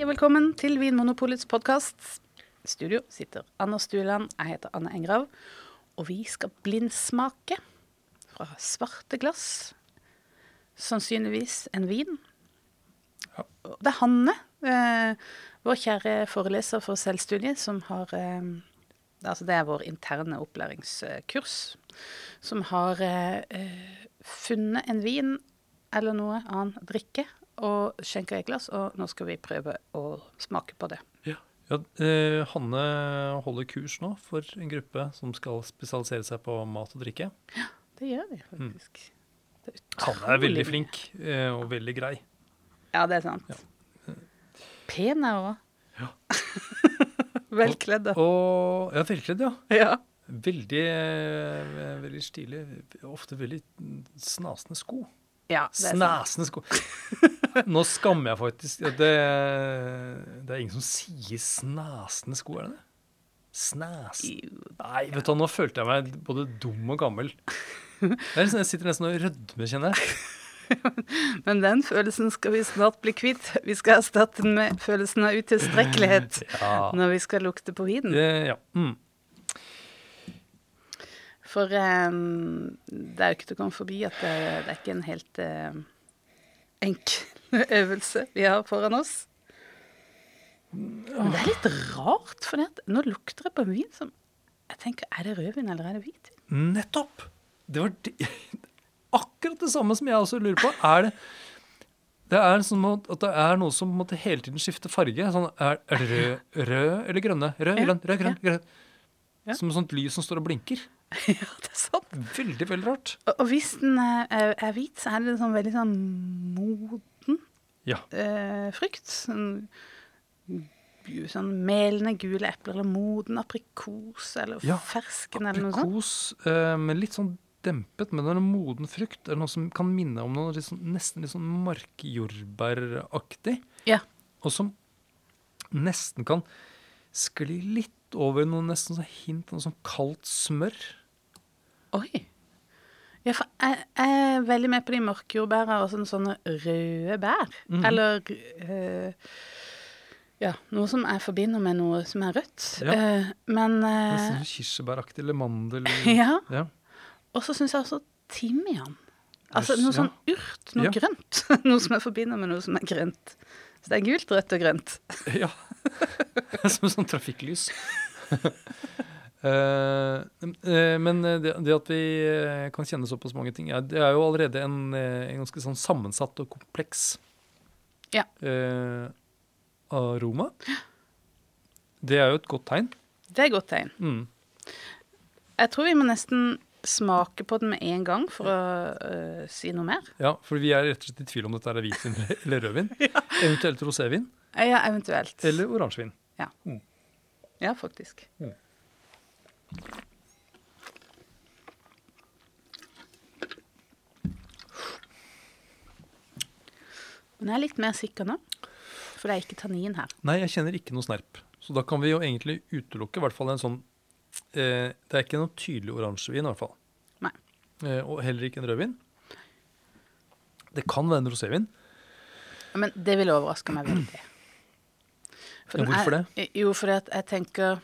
Hei og velkommen til Vinmonopolets podkast. Studio sitter Anders Stueland, jeg heter Anne Engrav. Og vi skal blindsmake fra svarte glass. Sannsynligvis en vin. Ja. Det er Hanne, eh, vår kjære foreleser for selvstudiet, som har eh, Altså det er vår interne opplæringskurs. Som har eh, eh, funnet en vin eller noe annet drikke og skjenker et glass. Og nå skal vi prøve å smake på det. Ja, eh, Hanne holder kurs nå for en gruppe som skal spesialisere seg på mat og drikke. Ja, Det gjør vi faktisk. Det er Hanne er veldig flink eh, og veldig grei. Ja, det er sant. Pen er hun òg. Ja. Velkledd. Og ja, velkledd, ja. Ja. Veldig, eh, veldig stilig. Ofte veldig snasende sko. ja, det er sant. Snasende sko. Nå skammer jeg faktisk. Det, det er ingen som sier snasende sko, er det det? Snas... Nei, vet du nå følte jeg meg både dum og gammel. Jeg sitter nesten og rødmer, kjenner jeg. Men den følelsen skal vi snart bli kvitt. Vi skal erstatte den med følelsen av utilstrekkelighet Ja. når vi skal lukte på vinen. Eh, ja. Mm. For um, det er jo ikke til å komme forbi at det, det er ikke en helt uh, enkel øvelse vi har foran oss. Men det er litt rart, for nå lukter det på vin som Jeg tenker, Er det rødvin eller er det hvitvin? Nettopp! Det var de, akkurat det samme som jeg også lurer på. Er det det er som at det er noe som måtte hele tiden skifter farge. Sånn, er, er det rød, rød eller grønne? Rød, Ja, grønn, rød, grønn, grønn. Ja. Som et sånt lys som står og blinker. ja, det er sant. Veldig, veldig rart. Og, og hvis den er, er, hvit, så er det sånn veldig sånn moden Ja. eh, frukt. Sånn, sånn melende gule epler, eller moden aprikos, eller Ja, fersken, eller noe sånt. Aprikos eh, med litt sånn dempet, men det er en moden frukt. Er det noe som kan minne om noe litt sånn, nesten litt sånn markjordbæraktig. Ja. Og som nesten kan skli litt over noe nesten sånn hint av noe sånn kaldt smør. Oi. Ja, for jeg, er veldig med på de mørkjordbæra og sånne, sånne røde bær. Mhm. Eller eh, ja, noe som jeg forbinder med noe som er rødt. Ja. Uh, men uh, kirsebæraktig eller mandel. Ja. ja. Og så syns jeg også timian. Altså noe sånn urt, noe Ja. grønt. noe som jeg forbinder med noe som er grønt. Så det er gult, rødt og grønt. ja. Som sånn trafikklys. Eh, eh, men det, det at vi eh, kan kjenne såpass mange ting, det er jo allerede en, eh, en ganske sånn sammensatt og kompleks Ja. eh, aroma. Det er jo et godt tegn. Det er et godt tegn. Mm. Jeg tror vi må nesten smake på den med en gang for å uh, si noe mer. Ja, for vi er rett og slett i tvil om dette er hvitvin eller rødvin. Eventuelt rosévin Ja, eventuelt. eller oransjevin. Ja, faktisk. Mm. Men jeg er litt mer sikker nå, for det er ikke tannin her. Nei, jeg kjenner ikke noe snerp. Så da kan vi jo egentlig utelukke i hvert fall en sånn eh, Det er ikke noe tydelig oransjevin, i hvert fall. Nei. Eh, og heller ikke en rødvin. Det kan være en rosévin. Men det ville overraske meg veldig. Ja, hvorfor det? Jo, fordi at jeg tenker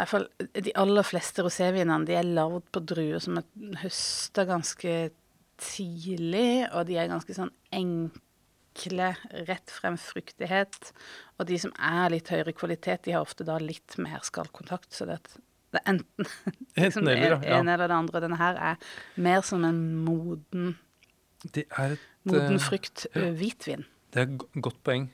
i hvert fall De aller fleste rosévinene de er lagd på druer som er høsta ganske tidlig, og de er ganske sånn enkle, rett frem fruktighet. Og de som er litt høyere kvalitet, de har ofte da litt mer skallkontakt. Så det, det er enten liksom, Enten eller, en, ja. eller det andre. Denne her er mer som en moden, Det er et moden eh, frukt ja. hvitvin. Det er et godt poeng.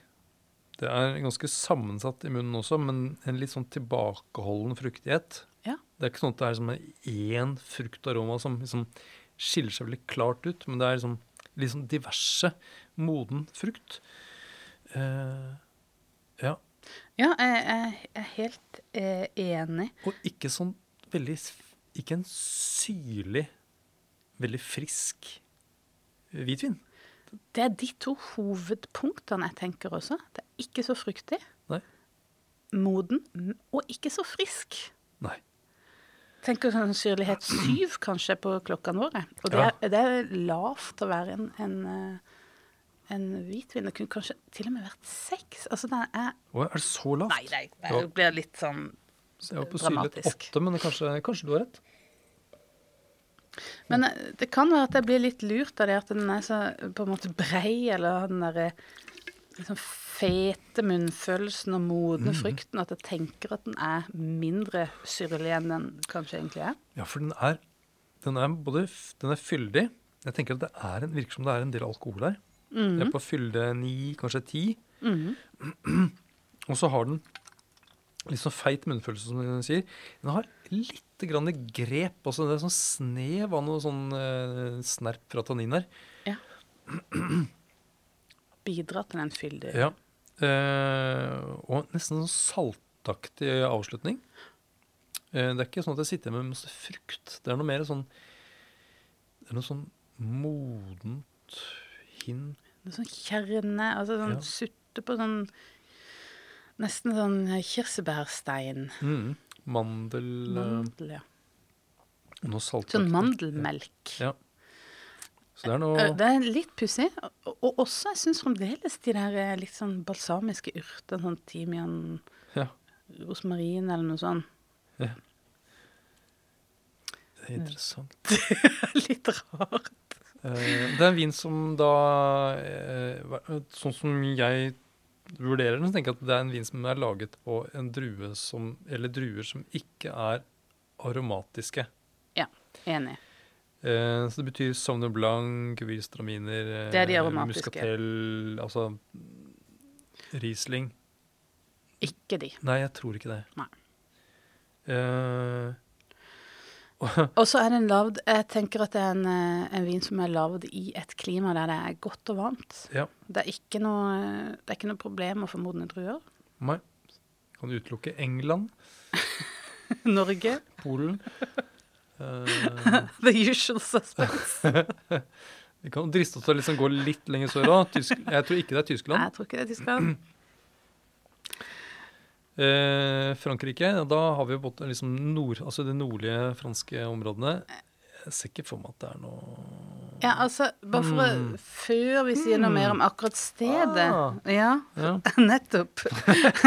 Det er ganske sammensatt i munnen også, men en litt sånn tilbakeholden fruktighet. Ja. Det er ikke sånn at det er som én fruktaroma som liksom skiller seg veldig klart ut, men det er liksom, sånn diverse moden frukt. Uh, ja. Ja, jeg, jeg er helt eh, enig. Og ikke sånn veldig Ikke en syrlig, veldig frisk hvitvin. Det er de to hovedpunktene jeg tenker også. Det er ikke så fruktig, Nei. moden og ikke så frisk. Nei. Tenker sånn syrlighet syv kanskje på klokkene våre. Og det er, det er lavt å være en, en, eh, en hvitvin. Det kunne kanskje til og med vært seks. Altså, den er Å, er det så lavt? Nei, nei, det blir litt sånn Så jeg var på syrlighet åtte, men kanskje, kanskje du har rett? Men eh, det kan være at jeg blir litt lurt av det at den er så på en måte brei, eller den derre liksom fete munnfølelsen og modne frykten, at jeg tenker at den er mindre syrlig enn den kanskje egentlig er. Ja, for den er, den er både den er fyldig. Jeg tenker at det er en, virker som det er en del alkohol her. Den er på fylde ni, kanskje ti. Og så har den litt sånn feit munnfølelse, som den sier. Den har litt grann grep. Altså det er sånn snev av noe sånn eh, snerp fra tannin her. Bidra til den fyldige. Ja. Eh, og nesten sånn saltaktig avslutning. Eh, det er ikke sånn at jeg sitter med masse frukt. Det er noe mer sånn Det er noe sånn modent Det er sånn kjerne, altså sånn Ja. sutte på sånn Nesten sånn kirsebærstein. mm. Mandel eh, Mandel, ja. og Noe saltaktig. Sånn mandelmelk. Ja. Så det er noe Eh, Det er litt pussig. Og, og også, jeg syns fremdeles de der eh, litt sånn balsamiske urtene, sånn timian, Ja, rosmarin eller noe sånt. det er interessant. litt rart. Det er en vin som da Sånn som jeg vurderer den, så tenker jeg at det er en vin som er laget på en drue som Eller druer som ikke er aromatiske. Ja, enig. Eh, så det betyr Sauvignon Blanc, er de eh. Muscatel Altså Riesling. Ikke de. Nei, jeg tror ikke det. Nei. Eh, Og så er den lagd Jeg tenker at det er en, eh, en vin som er lagd i et klima der det er godt og varmt. ja. Det er noe, det er ikke noe problem å få modne druer. Nei. Kan utelukke England, Norge, Polen. Uh, the usual suspects. Vi kan driste oss til å liksom gå litt lenger sør òg. Jeg tror ikke det er Tyskland. jeg tror ikke det er skal. Eh, Frankrike, da har vi jo både liksom nord, altså de nordlige franske områdene. Jeg ser ikke for meg at det er noe Ja, altså, bare for å, Mm. Før vi sier noe mer om akkurat stedet Ah. Ja, Ja. nettopp.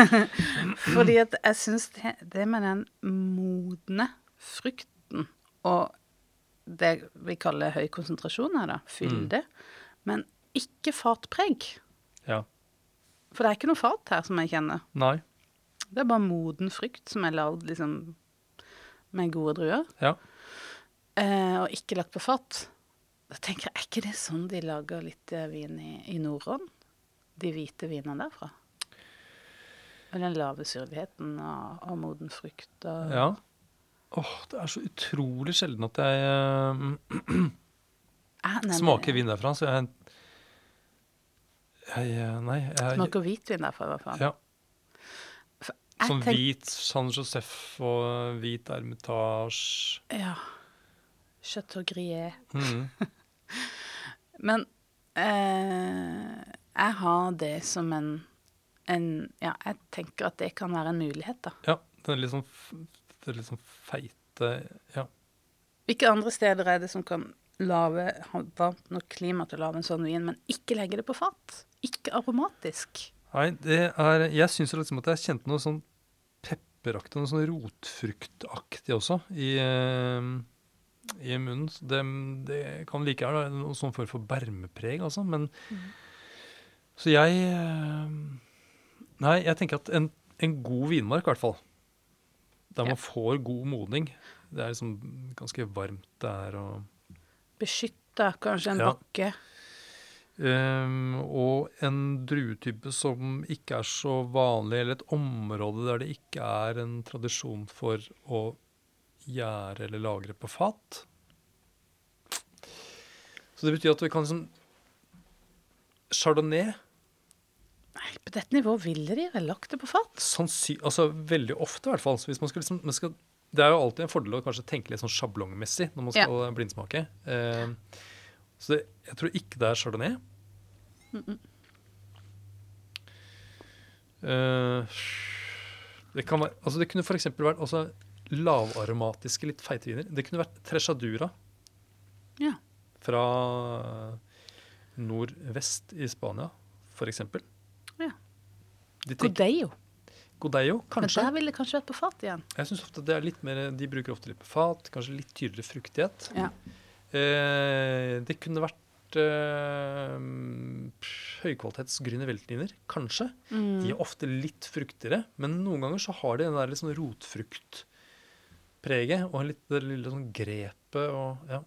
Fordi at jeg syns det, det med den modne frykten og det vi kaller høy konsentrasjon her, da, fylde, men ikke fatpreg. ja. For det er ikke noe fat her som jeg kjenner. Nei. Det er bare moden frukt som er lagd liksom med gode druer, Ja. eh, og ikke lagt på fat. Da tenker jeg, Er ikke det sånn de lager litt eh, vin i, i Nordånd? De hvite vinene derfra? Med den lave syrligheten og, og moden frukt og ja. Åh, det er så utrolig sjelden at jeg uh, ah, nei, smaker vin derfra, så jeg jeg, Nei. Jeg, Smaker hvitvin derfra, i hvert fall. Ja. Sånn tenk- hvit San Josef og hvit Hermitage. Ja. Chateau Grillé. Mm. Men eh, jeg har det som en, en Ja, jeg tenker at det kan være en mulighet, da. Ja, Det er litt sånn, det er litt sånn feite Ja. Hvilke andre steder er det som kan lave, ha varmt nok klima til å lage en sånn vin, men ikke legge det på fat? Ikke aromatisk. Nei, det er Jeg syns liksom at jeg kjente noe sånn pepperaktig, noe sånn rotfruktaktig også i, eh, i munnen. Så det, det kan like gjerne være noen sånn form for bermepreg, altså. Men Så jeg eh, Nei, jeg tenker at en, en god vinmark, i hvert fall. Der man Ja. får god modning. Det er liksom ganske varmt der og Beskytta kanskje en Ja. bakke. Ehm, og en druetype som ikke er så vanlig, eller et område der det ikke er en tradisjon for å gjære eller lagre på fat. Så det betyr at vi kan liksom Chardonnay Nei, på dette nivået ville de vel lagt det på fat? sannsy altså veldig ofte, i hvert fall. Så hvis man skal liksom, man skal, det er jo alltid en fordel å kanskje tenke litt sånn sjablongmessig når man Ja. skal blindsmake. Ehm, så det, jeg tror ikke det er chardonnay. Eh, det kan være, altså det kunne f.eks. vært altså, lavaromatiske, litt feite viner. Det kunne vært Trechadura Ja. fra nordvest i Spania, f.eks. Ja. Godeio. Godeio. kanskje. Men der ville det kanskje vært på fat igjen. Jeg synes ofte det er litt mer, De bruker ofte litt på fat, kanskje litt tydeligere fruktighet. Ja. Eh, det kunne vært eh, høykvalitets grüne veltliner, kanskje. Mm. De er ofte litt fruktigere, men noen ganger så har de den der litt sånn rotfruktpreget og litt det lille sånn grepet og ja.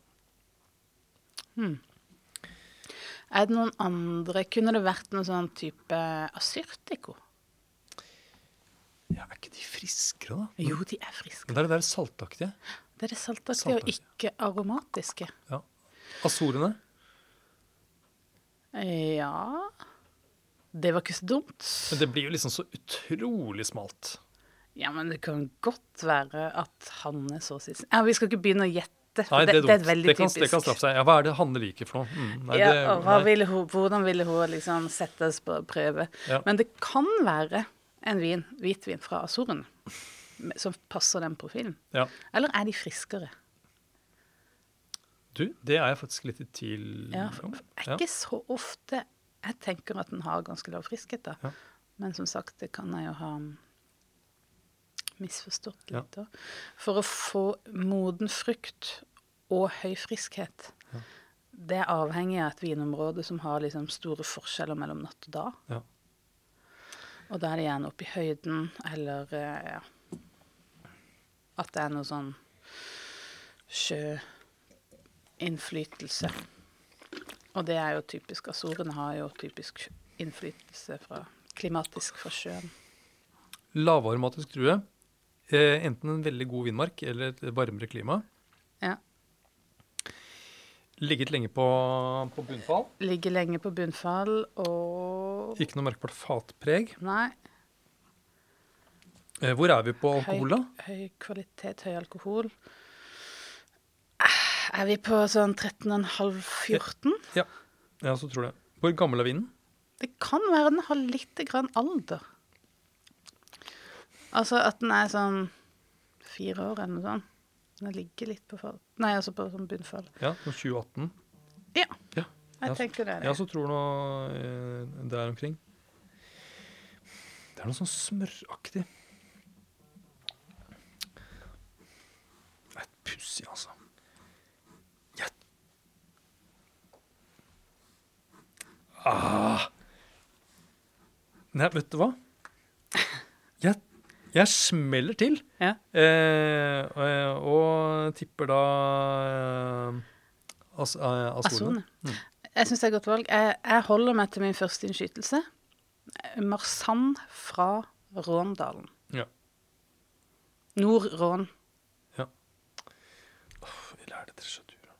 Hmm. Er det noen andre Kunne det vært noen sånn type asyrtiko? ja. Er ikke de friskere, da? Jo, de er friske. Men det er det der saltaktige. Det er det saltaktige og ikke aromatiske. Azorene. Ja Det var ikke så dumt. Men det blir jo liksom så utrolig smalt. Ja, men det kan godt være at Hanne så sist Ja, vi skal ikke begynne å gjette. Nei, det det, dumt. er veldig det, kan, typisk. det kan straffe seg. Ja, hva er det Hanne liker for noe? Mm, nei, ja, det, og ville hun, hvordan ville hun liksom settes på prøve? Ja. Men det kan være en vin, hvitvin fra Azorene som passer den profilen. Ja. Eller er de friskere? Du, det er jeg faktisk litt i tvil Ja, om. det er ikke så ofte Jeg tenker at den har ganske lav friskhet, da. Ja. Men som sagt, det kan jeg jo ha misforstått litt. ja. For å få moden frukt og høy friskhet, Ja. det er avhengig av et vinområde som har liksom store forskjeller mellom natt og dag. Ja. Og da er det gjerne oppe i høyden, eller eh, ja At det er noe sånn sjøinnflytelse. Og det er jo typisk. Azorene har jo typisk innflytelse fra klimatisk fra sjøen. Lavaromatisk drue. Eh, enten en veldig god vindmark eller et varmere klima. Ja. Ligget lenge på, på bunnfall. Ligger lenge på bunnfall og Ikke noe merkbart fatpreg. Nei. Eh, hvor er vi på alkohol, da? Høy kvalitet, høy alkohol. Er vi på sånn 13,5-14? Ja, så tror jeg. Hvor gammel er vinen? Det kan være den har litt grann alder. Altså at den er sånn fire år eller noe sånt. Den ligger litt på fall. Nei, altså på sånn bunnfall. Ja, sånn 2018. Ja, Ja, jeg Ja, tenker det er Jeg det. også tror noe eh, der omkring. Det er noe sånn smøraktig. Det er pussig, altså. Ah. Nei, vet du hva? Jeg, jeg smeller til. Ja. Eh, og, og tipper da eh, as, eh, Azorene. Azorene. Jeg syns det er et godt valg. Jeg, jeg holder meg til min første innskytelse. Marsanne fra Råndalen. Ja. Nord-Rån. Eller er det Trechatura?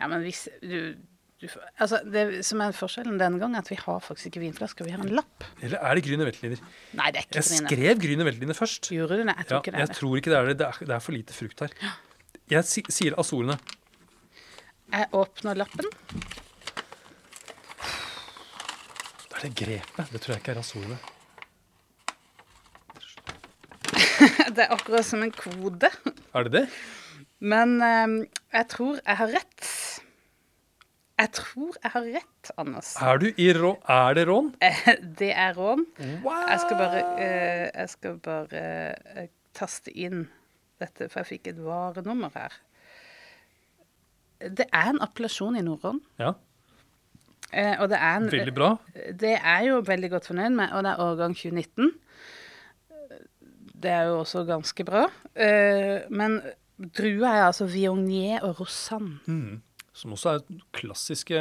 Ja, men hvis du, du Altså, det som er forskjellen denne gangen, er at vi har faktisk ikke vinflasker, vi har en lapp. Eller er det Grüner Weltliner? Nei, det er ikke Jeg grine. skrev Grüner Weltliner først. Gjorde du det? Jeg tror Ja, ikke det er jeg det. tror ikke det er det. Det er, det er for lite frukt her. Jeg si, sier Azorene. Jeg åpner lappen. Det er det grepet. Det tror jeg ikke er Azorene. Det er akkurat som en kode. Er det det? Men um, jeg tror jeg har rett. Jeg tror jeg har rett, Anders. Er du i rå... Er det rån? Eh, Det er rån. Wow! Jeg skal bare, uh, jeg skal bare uh, taste inn dette, for jeg fikk et varenummer her. Det er en appellasjon i Nord-Rån. Ja, Uh, og det er, en, veldig bra. det er jo veldig godt fornøyd med, og det er årgang 2019. Det er jo også ganske bra. Men drua er altså Viognier og Rosanne. Mm. Som også er klassiske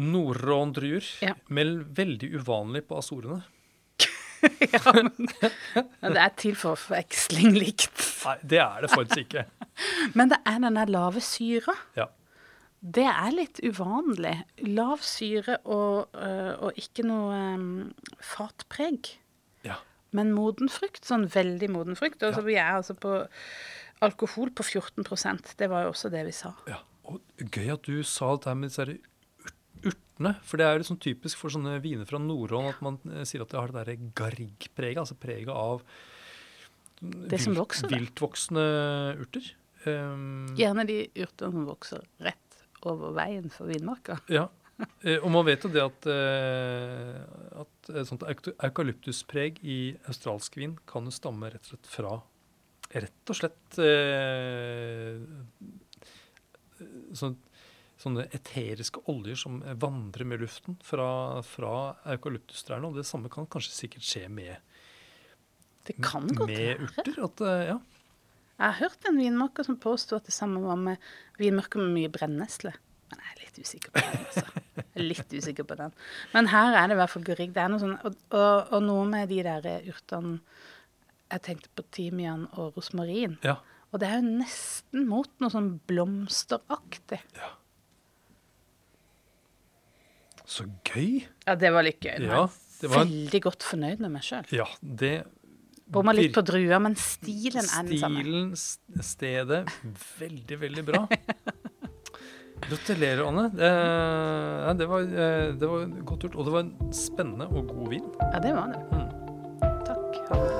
Nordrån-druer. Ja. Men veldig uvanlig på Azorene. ja, men, men det er til for forveksling likt. Nei, det er det faktisk ikke. Men det er den der lave syra. Ja. Det er litt uvanlig. Lav syre og, øh, og ikke noe um, fatpreg. ja. Men moden frukt, sånn veldig moden frukt. Og så Ja. vi er altså på alkohol på 14% Det var jo også det vi sa. Ja, og Gøy at du sa det med disse urtene. For det er jo liksom typisk for sånne viner fra Nordånd at man eh, sier at det har det derre garrigpreget, altså preget av Det som vokser, viltvoksende urter. Um, Gjerne de urtene som vokser rett over veien for vinmarka. Ja. Eh, Og man vet jo det at, eh, at et sånt eukalyptuspreg i australsk vin kan jo stamme rett og slett fra Rett og slett eh, sånn, sånne eteriske oljer som vandrer med luften fra, fra eukalyptustrærne. Og det samme kan kanskje sikkert skje med, Det kan med urter. At, eh, ja. Jeg har hørt en vinmaker som påsto at det samme var med vinmarker med mye brennesle. Men jeg er litt usikker på den. altså. Litt usikker på den. Men her er det i hvert fall gurrig. Det er noe sånn, og, og, og noe med de der urtene Jeg tenkte på timian og rosmarin. ja. Og det er jo nesten mot noe sånn blomsteraktig. Så gøy! Ja, det var litt gøy. Ja, var- veldig godt fornøyd med meg sjøl. Ja, det Bomma litt på drua, men stilen er den samme. Stilen, stedet, veldig, veldig bra. Gratulerer, Anne. Det, det, var, eh, det var godt gjort. Og det var en spennende og god vin. Ja, det var det. Mm. Takk.